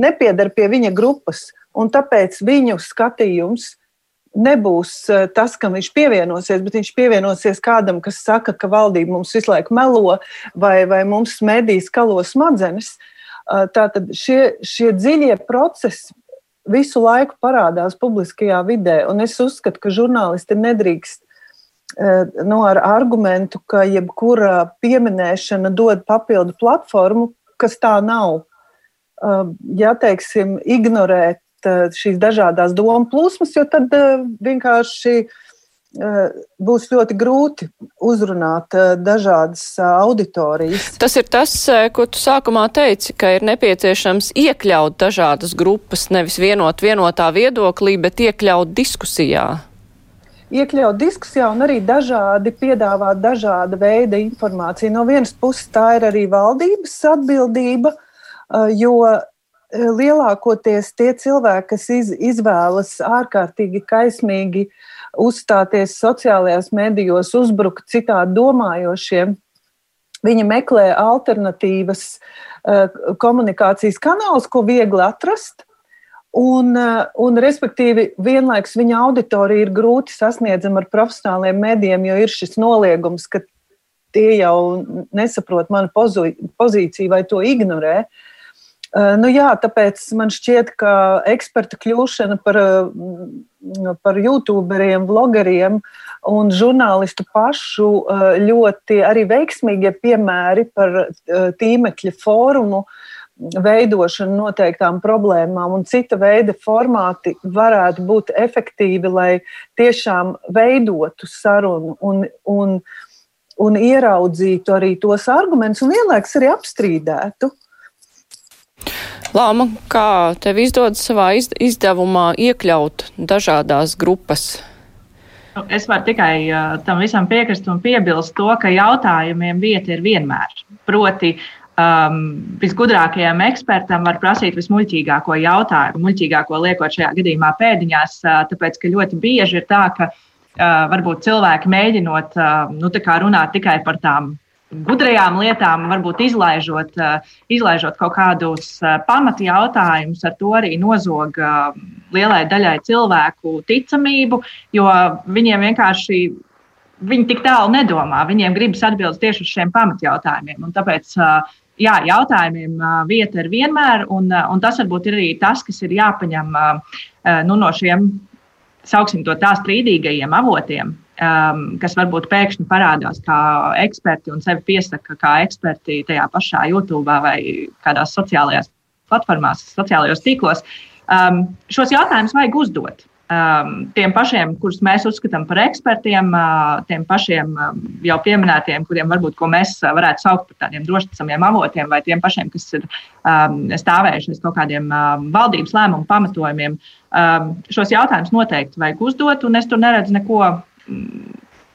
nepiedara pie viņa grupas, un tāpēc viņu skatījums nebūs eh, tas, kam viņš pievienosies, bet viņš pievienosies kādam, kas saka, ka valdība mums visu laiku melo vai, vai mums medijas kalo smadzenes. Eh, tātad šie, šie dziļie procesi visu laiku parādās publiskajā vidē, un es uzskatu, ka žurnālisti nedrīkst nu, ar argumentu, ka jebkura pieminēšana dod papildu platformu, kas tā nav. Eh, ja, teiksim, ignorēt eh, šīs dažādas domu plūsmas, jo tad vienkārši būs ļoti grūti uzrunāt dažādas auditorijas. Tas ir tas, ko tu sākumā teici, ka ir nepieciešams iekļaut dažādas grupas, nevis vienot vienotā viedoklī, bet iekļaut diskusijā. Iekļaut diskusijā un arī dažādi piedāvāt dažāda veida informāciju. No vienas puses tā ir arī valdības atbildība, jo lielākoties tie cilvēki, kas iz, izvēlas ārkārtīgi kaismīgi uzstāties sociālajās medijos, uzbrukt citādi domājošiem. Viņi meklē alternatīvas eh, komunikācijas kanālus, ko viegli atrast. Un, eh, un, respektīvi, vienlaikus viņa auditorija ir grūti sasniedzama ar profesionāliem medijiem, jo ir šis noliegums, ka tie jau nesaprot manu pozīciju vai to ignorē. Uh, Nu, jā, tāpēc man šķiet, ka eksperta kļūšana par, par youtuberiem, blogeriem un žurnālistu pašu ļoti arī veiksmīgie piemēri par tīmekļa fórumu veidošanu noteiktām problēmām un cita veida formāti varētu būt efektīvi, lai tiešām veidotu sarunu un, un, un ieraudzītu arī tos argumentus un vienlaikus arī apstrīdētu. Lāma, kā tev izdodas savā izdevumā iekļaut dažādās grupas? Nu, es varu tikai uh, tam visam piekrist un piebilst to, ka jautājumiem vieta ir vienmēr. Proti, um, visgudrākajam ekspertam var prasīt vismuļķīgāko jautājumu, muļķīgāko liekot šajā gadījumā pēdiņās, uh, tāpēc ka ļoti bieži ir tā, ka uh, varbūt cilvēki mēģinot uh, nu, runāt tikai par tām gudrajām lietām, varbūt izlaižot, eh, izlaižot kaut kādus eh, pamatu jautājumus, ar to arī nozog eh, lielai daļai cilvēku ticamību, jo viņiem vienkārši. Viņi tik tālu nedomā, viņiem gribas atbildēt tieši uz šiem pamatjautājumiem. Tāpēc, jā, jautājumiem vieta ir vienmēr, un, un tas varbūt ir arī tas, kas ir jāpaņem nu, no šiem, sauksim to tā, strīdīgajiem avotiem, um, kas varbūt pēkšņi parādās kā eksperti un sevi piesaka kā eksperti tajā pašā YouTube vai kādās sociālajās platformās, sociālajos tīklos. Um, šos jautājumus vajag uzdot. Um, tiem pašiem, kurus mēs uzskatām par ekspertiem, uh, tiem pašiem um, jau pieminētiem, kuriem varbūt mēs varētu saukt par tādiem drošticamiem avotiem, vai tiem pašiem, kas ir um, stāvējuši uz kaut kādiem valdības lēmumu pamatojumiem. Um, šos jautājumus noteikti vajag uzdot, un es tur neredzu neko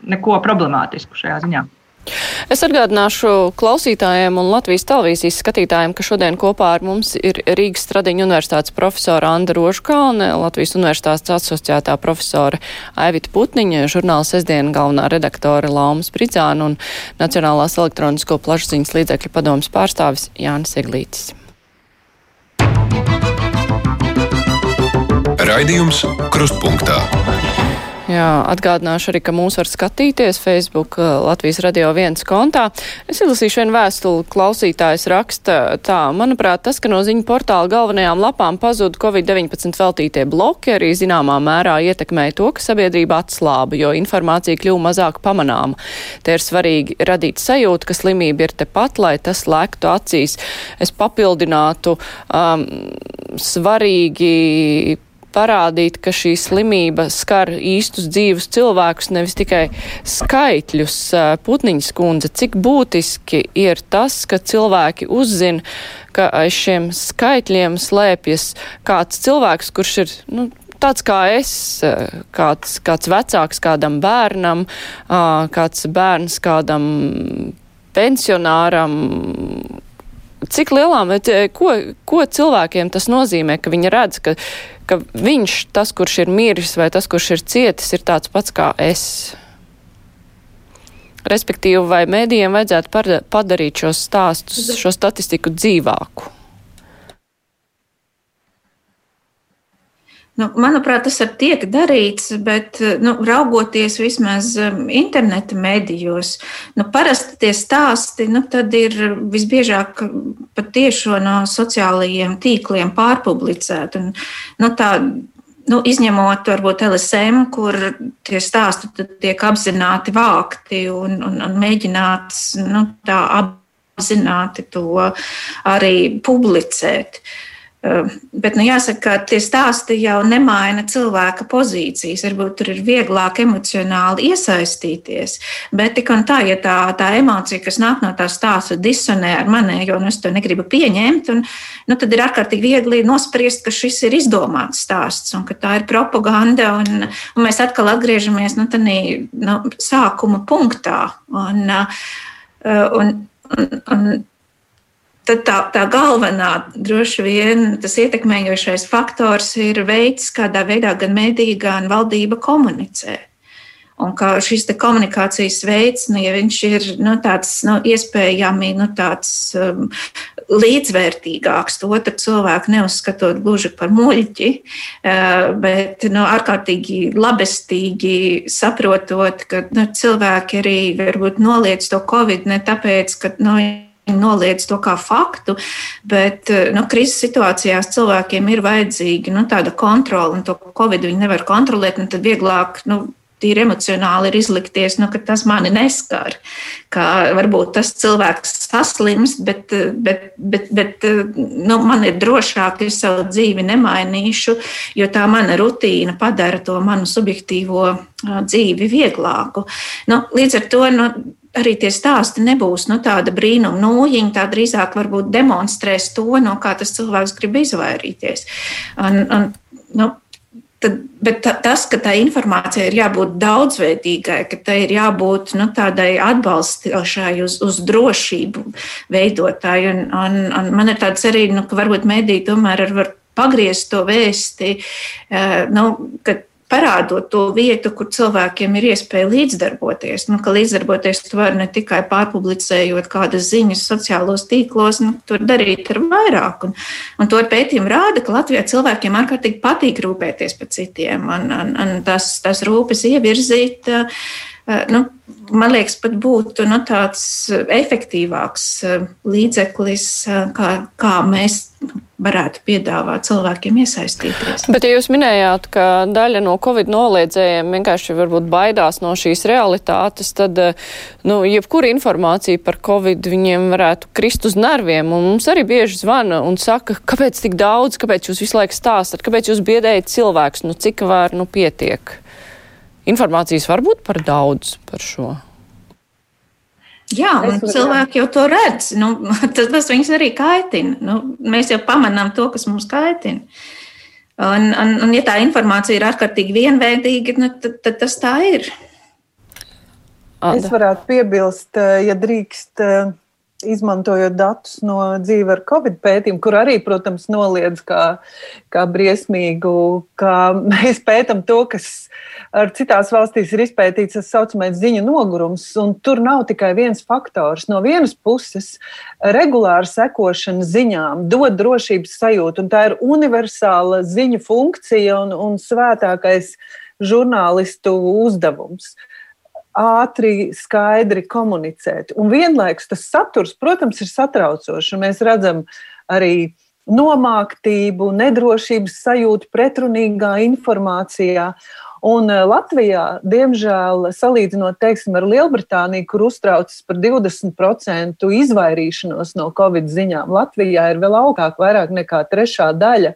neko problemātisku šajā ziņā. Es atgādināšu klausītājiem un Latvijas televīzijas skatītājiem, ka šodien kopā ar mums ir Rīgas Stradiņa universitātes profesora Anda Rožkalne, Latvijas universitātes asociētā profesora Aivita Putniņa, žurnāla sestdiena galvenā redaktore Laumas Pridzāna un Nacionālās elektronisko plašsaziņas līdzekļu padomas pārstāvis Jānis Eglītis. Raidījums Krustpunktā. Jā, atgādināšu arī, ka mūs var skatīties Facebook uh, Latvijas radio viens kontā. Es izlasīšu vienu vēstuli, klausītājs raksta tā, manuprāt, tas, ka no ziņu portāla galvenajām lapām pazuda Covid-19 veltītie bloki, arī zināmā mērā ietekmēja to, ka sabiedrība atslāba, jo informācija kļuva mazāk pamanāma. Te ir svarīgi radīt sajūtu, ka slimība ir tepat, lai tas lēktu acīs. Es papildinātu um, svarīgi parādīt, ka šī slimība skar īstus dzīvus cilvēkus, nevis tikai skaitļus. Putniņas kundze, cik būtiski ir tas, ka cilvēki uzzina, ka aiz šiem skaitļiem slēpjas kāds cilvēks, kurš ir, nu, tāds kā es, kāds, kāds vecāks kādam bērnam, kāds bērns kādam pensionāram, cik lielā mērā, ko, ko cilvēkiem tas nozīmē, ka viņi redz, ka, ka viņš, tas, kurš ir miris vai tas, kurš ir cietis, ir tāds pats kā es. Respektīvi, vai mēdījiem vajadzētu padarīt šos stāstus, šo statistiku dzīvāku? Nu, manuprāt, tas arī tiek darīts, bet nu, raugoties vismaz um, interneta medijos, nu, parasti tie stāsti nu, ir visbiežāk patiešo no sociālajiem tīkliem pārpublicēti. Nu, tā, nu, izņemot varbūt LSM, kur tie stāsti tiek apzināti vākti un, un, un mēģināts nu, apzināti to arī publicēt. Bet nu, jāsaka, ka tie stāsti jau nemaina cilvēka pozīcijas. Varbūt tur ir vieglāk emocionāli iesaistīties. Bet tik un tā, ja tā, tā emocija, kas nāk no tā stāsta, disonē ar manējo, un es to negribu pieņemt, un, nu, tad ir ārkārtīgi viegli nospriest, ka šis ir izdomāts stāsts un ka tā ir propaganda. Un, un mēs atkal atgriežamies nu, tādā nu, sākuma punktā. Un, un, un, un, Tad tā, tā galvenā, droši vien, tas ietekmējošais faktors ir veids, kādā veidā gan mediji, gan valdība komunicē. Un kā šis komunikācijas veids, nu, ja viņš ir nu, tāds nu, iespējami nu, tāds, um, līdzvērtīgāks, to otru cilvēku neuzskatot gluži par muļķi, uh, bet nu, ārkārtīgi labestīgi saprotot, ka nu, cilvēki arī varbūt noliedz to covid ne tāpēc, ka. Nu, noliedz to kā faktu, bet eh, nu, krīzes situācijās cilvēkiem ir vajadzīga nu, tāda kontrola, un to covid viņi nevar kontrolēt, un tad vieglāk. Nu, Tīri emocionāli ir izlikties, nu, ka tas mani neskar. Ka varbūt tas cilvēks saslimst, bet, bet, bet, bet nu, man ir drošāk, es savu dzīvi nemainīšu, jo tā mana rutīna padara to manu subjektīvo dzīvi vieglāku. Nu, līdz ar to nu, arī tie stāsti nebūs nu, tāda brīnuma nūjiņa, tā drīzāk varbūt demonstrēs to, no kā tas cilvēks grib izvairīties. Un, un, nu, Tad, bet tas, ka tā informācija ir jābūt daudzveidīgai, ka tai ir jābūt nu, tādai atbalstošai, uz, uz drošību veidotāji. Un, un, un man ir tāds arī, nu, ka varbūt mēdī tomēr var pagriezt to vēsti, eh, nu, ka parādot to vietu, kur cilvēkiem ir iespēja līdzdarboties. Nu, līdzdarboties tu vari ne tikai pārpublicējot kādas ziņas sociālos tīklos, nu, tur darīt ar vairāk. Un, un to pētījumi rāda, ka Latvijā cilvēkiem ārkārtīgi patīk rūpēties par citiem un, un, un tas, tas rūpes ievirzīt. Nu, man liekas, pat būtu nu, tāds efektīvāks līdzeklis, kā, kā mēs varētu piedāvāt cilvēkiem iesaistīties. Bet, ja jūs minējāt, ka daļa no Covid noliedzējiem vienkārši varbūt baidās no šīs realitātes, tad, nu, jebkura informācija par Covid viņiem varētu krist uz nerviem. Un mums arī bieži zvana un saka, kāpēc tik daudz, kāpēc jūs visu laiku stāstat, kāpēc jūs biedējat cilvēks, nu, cik var, nu, pietiek. Informācijas var būt par daudz par šo. Jā, un cilvēki jau to redz. Nu, tas, tas viņus arī kaitina. Nu, mēs jau pamanām to, kas mums kaitina. Un, un, un ja tā informācija ir ārkārtīgi vienveidīga, nu, tad, tad tas tā ir. Es varētu piebilst, eh, ja drīkst, eh, izmantojot datus no dzīve ar covid pētījumu, kur arī, protams, noliedz kā, kā briesmīgu, ka mēs pētam to, kas ar citās valstīs ir izpētīts tas saucamais ziņu nogurums, tur nav tikai viens faktors. No vienas puses, regulāra sekošana ziņām dod drošības sajūtu, un tā ir universāla ziņu funkcija un, un svētākais žurnālistu uzdevums ātri, skaidri komunicēt. Un vienlaikus tas saturs, protams, ir satraucošs. Mēs redzam arī nomāktību, nedrošības sajūtu pretrunīgā informācijā. Un eh, Latvijā, diemžēl, salīdzinot teiksim, ar Lielbritāniju, kur uztraucas par 20% izvairīšanos no covid ziņām, Latvijā ir vēl augāk, vairāk nekā trešā daļa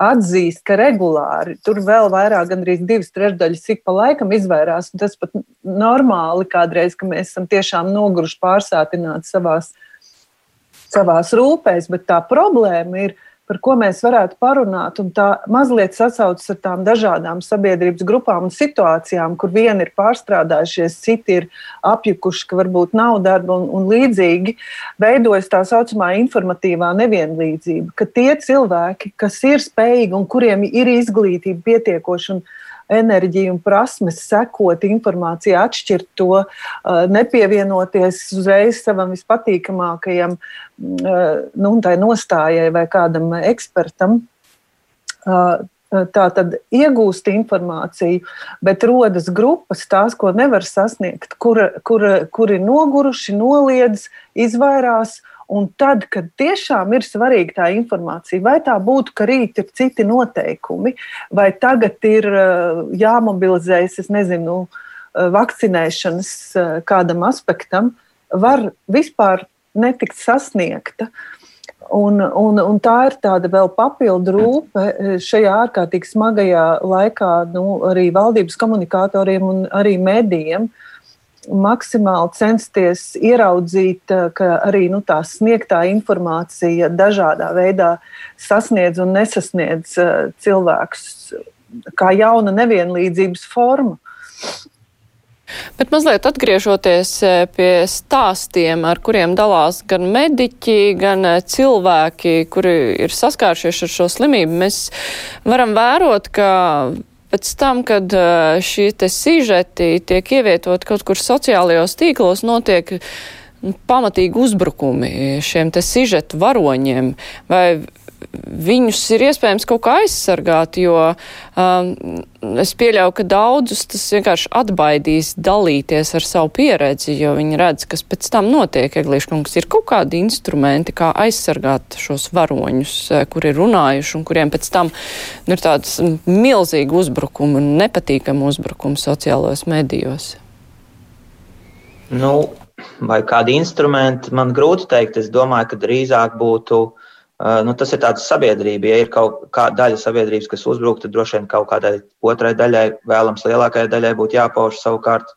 atzīst, ka regulāri tur vēl vairāk, gandrīz divas trešdaļas ik pa laikam izvairās. Tas pat normāli kādreiz, ka mēs esam tiešām noguruši pārsātināti savās, savās rūpēs, bet tā problēma ir par ko mēs varētu parunāt. Un tā mazliet sasaucas ar tām dažādām sabiedrības grupām un situācijām, kur vieni ir pārstrādājušies, citi ir apjukuši, ka varbūt nav darba un, un līdzīgi. Veidojas tā saucamā informatīvā nevienlīdzība, ka tie cilvēki, kas ir spējīgi un kuriem ir izglītība pietiekoša un enerģiju un prasmes sekot informācijai, atšķirt to, nepievienoties uzreiz savam vispatīkamākajam nu, nostājai vai kādam ekspertam. Tā tad iegūst informāciju, bet rodas grupas, tās, ko nevar sasniegt, kur, kur, kur ir noguruši, noliedz, izvairās Un tad, kad tiešām ir svarīga tā informācija, vai tā būtu, ka rīt ir citi noteikumi, vai tagad ir eh, jāmobilizējas, es nezinu, eh, vakcinēšanas eh, kādam aspektam, var vispār netikt sasniegta. Un, un, un tā ir tāda vēl papildu rūpe šajā ārkārtīgi smagajā laikā nu, arī valdības komunikatoriem un arī medijiem. Maksimāli censties ieraudzīt, ka arī nu, tā sniegtā informācija dažādā veidā sasniedz un nesasniedz cilvēkus kā jauna nevienlīdzības forma. Bet mazliet atgriežoties e, pie stāstiem, ar kuriem dalās gan mediķi, gan cilvēki, kuri ir saskāršies ar šo slimību, mēs varam vērot, ka pēc tam, kad šie te sižeti tiek ievietot kaut kur sociālajos tīklos, notiek pamatīgi uzbrukumi šiem te sižetu varoņiem. Vai viņus ir iespējams kaut kā aizsargāt, jo um, es pieļauju, ka daudzus tas vienkārši atbaidīs dalīties ar savu pieredzi, jo viņi redz, kas pēc tam notiek. Eglīškungs ir kaut kādi instrumenti, kā aizsargāt šos varoņus, eh, kuri ir runājuši un kuriem pēc tam nu, ir tāds milzīgi uzbrukumi un nepatīkami uzbrukumi sociālajos medijos. Nu, vai kādi instrumenti man grūti teikt. Es domāju, ka drīzāk būtu Uh, nu, tas ir tāds sabiedrība. Ja ir kaut kāda daļa sabiedrības, kas uzbrūk, tad droši vien kaut kādai otrai daļai, vēlams, lielākajai daļai būtu jāpauž savukārt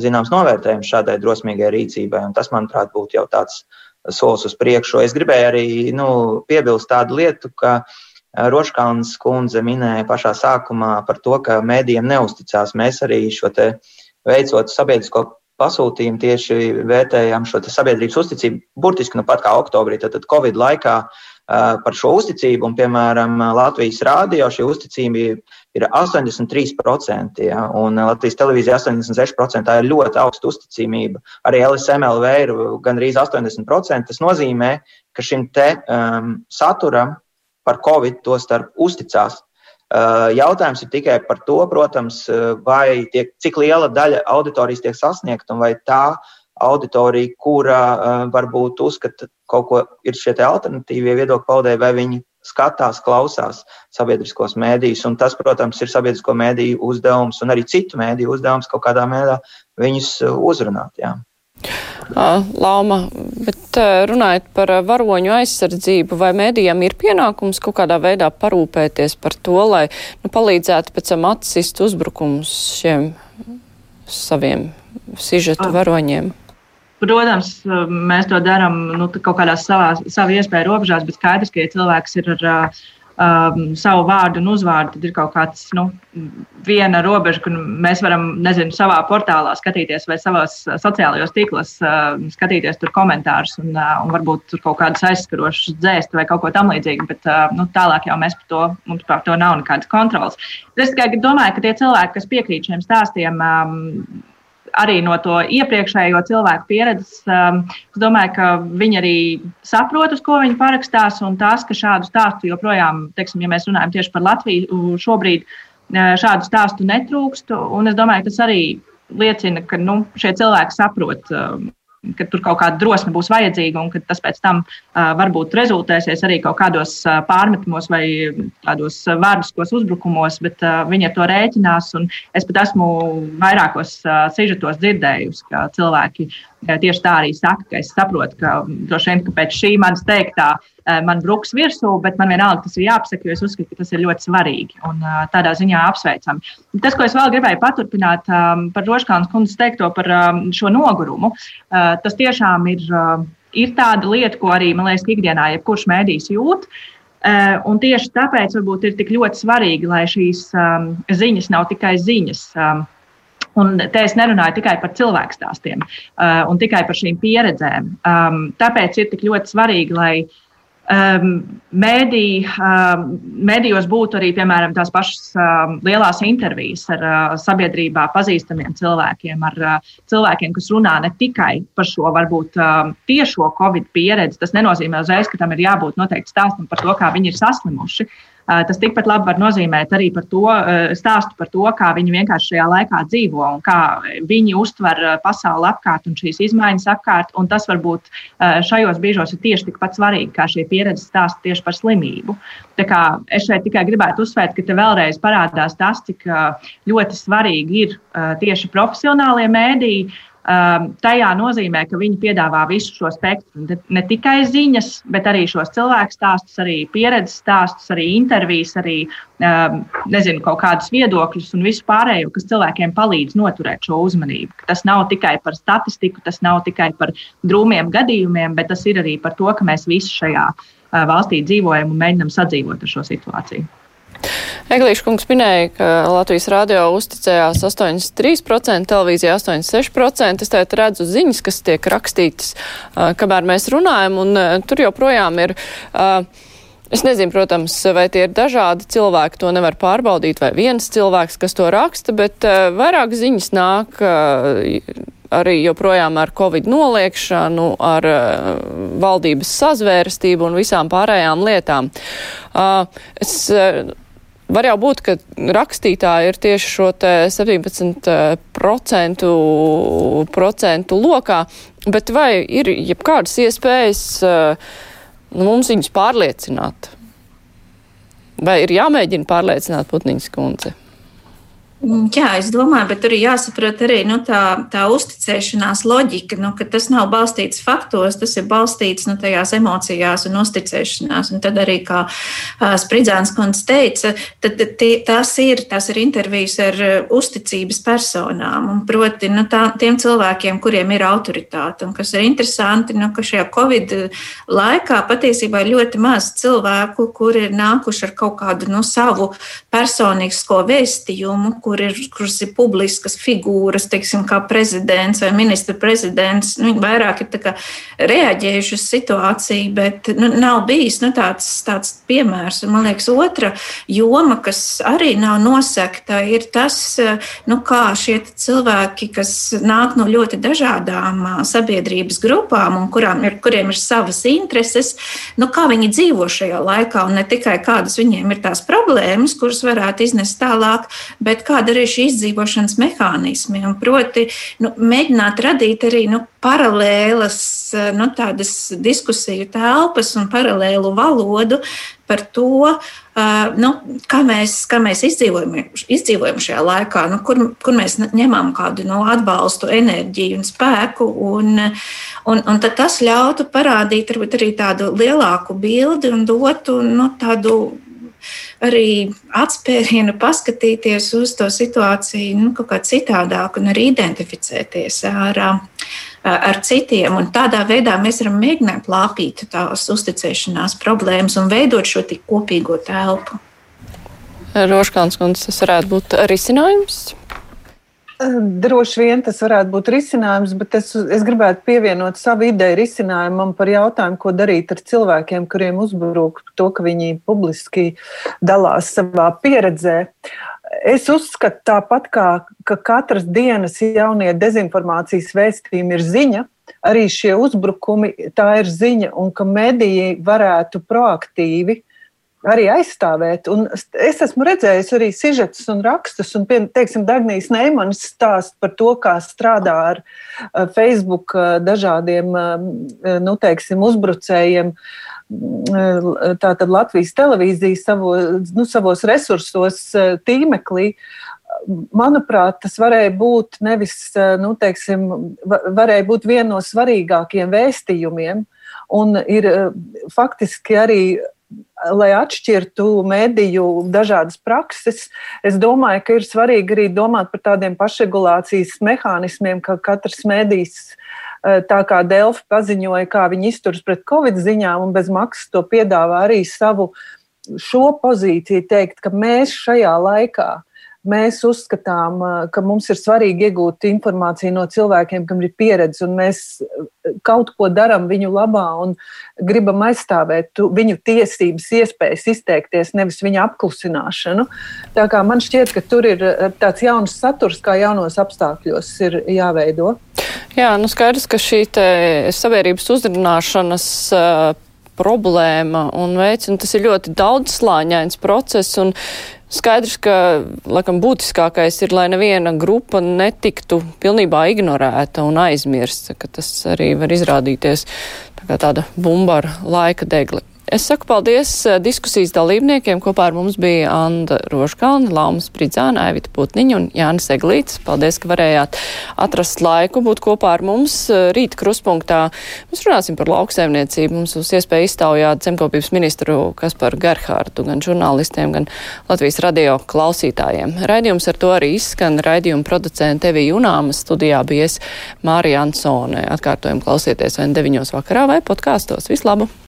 zināms novērtējums šādai drosmīgai rīcībai. Un tas, manuprāt, būtu jau tāds solis uz priekšu. Es gribēju arī nu, piebilst tādu lietu, ka Roškāns kundze minēja pašā sākumā par to, ka mēdījiem neusticās. Mēs arī šo te veicot sabiedrisko pasūtījumu tieši vērtējām šo sabiedrības uzticību burtiski nu pat kā oktobrī, tad, tad Covid laikā. Par šo uzticību. Un, piemēram, Latvijas rādio šī uzticība ir 83%, ja, un Latvijas televīzija 86%. Tā ir ļoti augsta uzticamība. Arī LSMLV ir gandrīz 80%. Tas nozīmē, ka šim te um, saturam par Covid to starp uzticās. Jautājums ir tikai par to, protams, vai tiek, cik liela daļa auditorijas tiek sasniegta un vai tā auditorija, kura varbūt uzskata, kaut ko ir šie alternatīvie viedokļu paudēji, vai viņi skatās, klausās sabiedriskos mēdījus. Un tas, protams, ir sabiedrisko mēdīju uzdevums un arī citu mēdīju uzdevums kaut kādā veidā viņus uzrunāt. Jā. Lauma, bet runājot par varoņu aizsardzību, vai mēdījam ir pienākums kaut kādā veidā parūpēties par to, lai nu, palīdzētu pēc tam atsist uzbrukumus šiem saviem sižetu varoņiem? Protams, mēs to darām nu, kaut kādā savā, savā iespēju robežās, bet skaidrs, ka, ja cilvēks ir ar um, savu vārdu un uzvārdu, tad ir kaut kāds nu, viena robeža, kur mēs varam, nezinu, savā portālā skatīties vai savos sociālajos tīklos uh, skatīties tur komentārus un, uh, un varbūt tur kaut kādus aizskarošus dzēst vai kaut ko tamlīdzīgu, bet uh, nu, tālāk jau mēs par to, mums par to nav nekādas kontrolas. Es tikai domāju, ka tie cilvēki, kas piekrīt šiem stāstiem, um, arī no to iepriekšējo cilvēku pieredzes, um, es domāju, ka viņi arī saprot, uz ko viņi parakstās, un tas, ka šādu stāstu joprojām, teiksim, ja mēs runājam tieši par Latviju, šobrīd uh, šādu stāstu netrūkst, un es domāju, tas arī liecina, ka nu, šie cilvēki saprot. Um, ka tur kaut kāda drosme būs vajadzīga un ka tas pēc tam uh, varbūt rezultēsies arī kaut kādos uh, pārmetumos vai tādos vārdiskos uzbrukumos, bet uh, viņi ar to rēķinās. Es pat esmu vairākos uh, sižetos dzirdējusi, ka cilvēki uh, tieši tā arī saka, ka es saprotu, ka droši vien ka pēc šī manas teiktā man bruks virsū, bet man vienalga tas ir jāapsaka, jo es uzskatu, ka tas ir ļoti svarīgi un tādā ziņā apsveicam. Tas, ko es vēl gribēju paturpināt par Roškānas kundzes teikto par šo nogurumu. Tas tiešām ir, ir tāda lieta, ko arī, man liekas, ikdienā jebkurš mēdījis jūt. Un tieši tāpēc varbūt ir tik ļoti svarīgi, lai šīs um, ziņas nav tikai ziņas. Um, Un te es nerunāju tikai par cilvēku stāstiem uh, un tikai par šīm pieredzēm. Um, tāpēc ir tik ļoti svarīgi, lai Um, mēdī, um, mēdījos būtu arī piemēram, tās pašas um, lielās intervijas ar uh, sabiedrībā pazīstamiem cilvēkiem, ar uh, cilvēkiem, kas runā ne tikai par šo varbūt um, tiešo covid pieredzi. Tas nenozīmē uzreiz, ka tam ir jābūt noteikti stāstam par to, kā viņi ir saslimuši. Uh, Tas tikpat labi var nozīmēt arī par to stāstu par to, kā viņi vienkārši šajā laikā dzīvo un kā viņi uztver pasauli apkārt un šīs izmaiņas apkārt. Un tas varbūt šajos brīžos ir tieši tikpat svarīgi kā šie pieredzes stāsti tieši par slimību. Es šeit tikai gribētu uzsvērt, ka te vēlreiz parādās tas, cik ļoti svarīgi ir tieši profesionālie mēdīji Um, tajā nozīmē, ka viņi piedāvā visu šo spektru, ne, tikai ziņas, bet arī šos cilvēku stāstus, arī pieredzes stāstus, arī intervijas, arī um, nezinu, kaut kādus viedokļus un visu pārējo, kas cilvēkiem palīdz noturēt šo uzmanību. Tas nav tikai par statistiku, tas nav tikai par drūmiem gadījumiem, bet tas ir arī par to, ka mēs visi šajā uh, valstī dzīvojam un mēģinam sadzīvot ar šo situāciju. Eglīša kungs minēja, ka Latvijas radio uzticējās 83%, televīzija 86%. Es tagad redzu ziņas, kas tiek rakstītas, kamēr mēs runājam, un tur joprojām ir. Es nezinu, protams, vai tie ir dažādi cilvēki, to nevar pārbaudīt, vai viens cilvēks, kas to raksta, bet vairāk ziņas nāk arī joprojām ar covid noliekšanu, ar valdības sazvērestību un visām pārējām lietām. Es Var jau būt, ka rakstītāji ir tieši šo 17% procentu lokā, bet vai ir jebkādas iespējas nu, mums viņus pārliecināt? Vai ir jāmēģina pārliecināt Putniņas kundzi? Mm, jā, es domāju, bet tur ir jāsaprot arī nu, tā, tā uzticēšanās loģika, nu, ka tas nav balstīts faktos, tas ir balstīts nu, tajās emocijās un uzticēšanās. Un tad arī, kā uh, Spridzāns kundze teica, tad, tie, tās, ir, tās ir intervijas ar uh, uzticības personām, un proti nu, tā, tiem cilvēkiem, kuriem ir autoritāte. Un kas ir interesanti, nu, ka šajā Covid laikā patiesībā ir ļoti maz cilvēku, kuri ir nākuši ar kaut kādu nu, savu personīgo vēstījumu, kur ir, kuras ir publiskas figūras, teiksim, kā prezidents vai ministra prezidents. Nu, viņi vairāk ir reaģējuši uz situāciju, bet nu, nav bijis nu, tāds, tāds piemērs. Un, man liekas, otra joma, kas arī nav nosekta, ir tas, nu, kā šie cilvēki, kas nāk no ļoti dažādām sabiedrības grupām un kurām ir, kuriem ir savas intereses, nu, kā viņi dzīvo šajā laikā un ne tikai kādas viņiem ir tās problēmas, kuras varētu iznest tālāk, bet kā kāda ir šī izdzīvošanas mehānismi. Un proti, nu, mēģināt radīt arī nu, paralēlas nu, diskusiju telpas un paralēlu valodu par to, uh, nu, kā, mēs, kā mēs izdzīvojam, izdzīvojam šajā laikā, nu, kur, kur mēs ņemam kādu nu, atbalstu, enerģiju un spēku. Un, un, un tas ļautu parādīt arī tādu lielāku bildi un dotu nu, tādu arī atspērienu paskatīties uz to situāciju nu, kaut kā citādāk un arī identificēties ar, ar citiem. Un tādā veidā mēs varam mēģināt lāpīt tās uzticēšanās problēmas un veidot šo tik kopīgo telpu. Roškāns kundze, tas varētu būt risinājums? Droši vien tas varētu būt risinājums, bet es, es gribētu pievienot savu ideju risinājumam par jautājumu, ko darīt ar cilvēkiem, kuriem uzbrūk to, ka viņi publiski dalās savā pieredzē. Es uzskatu tāpat, kā, ka katras dienas jaunie dezinformācijas vēstījumi ir ziņa, arī šie uzbrukumi tā ir ziņa, un ka mediji varētu proaktīvi uh, arī aizstāvēt. Un es esmu redzējis arī sižetus un rakstus, un, teiksim, Dagnijas Neimanis stāst par to, kā strādā ar Facebook dažādiem, nu, teiksim, uzbrucējiem. Tātad Latvijas televīzija savo, nu, savos resursos tīmeklī. Manuprāt, tas varēja būt nevis, nu, teiksim, varēja būt viena no svarīgākajiem vēstījumiem, un ir faktiski arī lai atšķirtu mediju dažādas prakses, es domāju, ka ir svarīgi arī domāt par tādiem pašregulācijas mehānismiem, ka katrs medijs. Eh, tā kā Delfi paziņoja, kā viņi izturas pret covid ziņām, un bez maksas to piedāvā arī savu šo pozīciju, teikt, ka mēs šajā laikā uh, mēs uzskatām, ka mums ir svarīgi iegūt informāciju no cilvēkiem, kam ir pieredze, un mēs kaut ko darām viņu labā un gribam aizstāvēt viņu tiesības, iespējas izteikties, nevis viņa apklusināšanu. Tā kā man šķiet, ka tur ir tāds jauns saturs, kā jaunos apstākļos ir jāveido. Jā, nu skaidrs, ka šī sabiedrības uzrunāšanas uh, problēma un veids, un tas ir ļoti daudzslāņains process, un Skaidrs, ka laikam, būtiskākais ir, lai neviena grupa netiktu pilnībā ignorēta un aizmirsta, ka tas arī var izrādīties tā tāda bumba ar laika degli. Es saku paldies eh, diskusijas dalībniekiem. Kopā ar mums bija Anda Roškalna, Laumas Pridzāna, Aivita Putniņa un Jānis Eglīts. Paldies, ka varējāt atrast laiku būt kopā ar mums. Eh, rīt kruspunktā mēs runāsim par lauksaimniecību. Mums būs iespēja iztaujāt zemkopības ministru Kasparu Gerhārdu gan žurnālistiem, gan Latvijas radio klausītājiem. Raidījums ar to arī izskan. Raidījuma producenta Evija Junāmas studijā bies Mārija Ansone. Atkārtojumu klausieties vai 9 vakarā vai podkāstos. Vislabāk!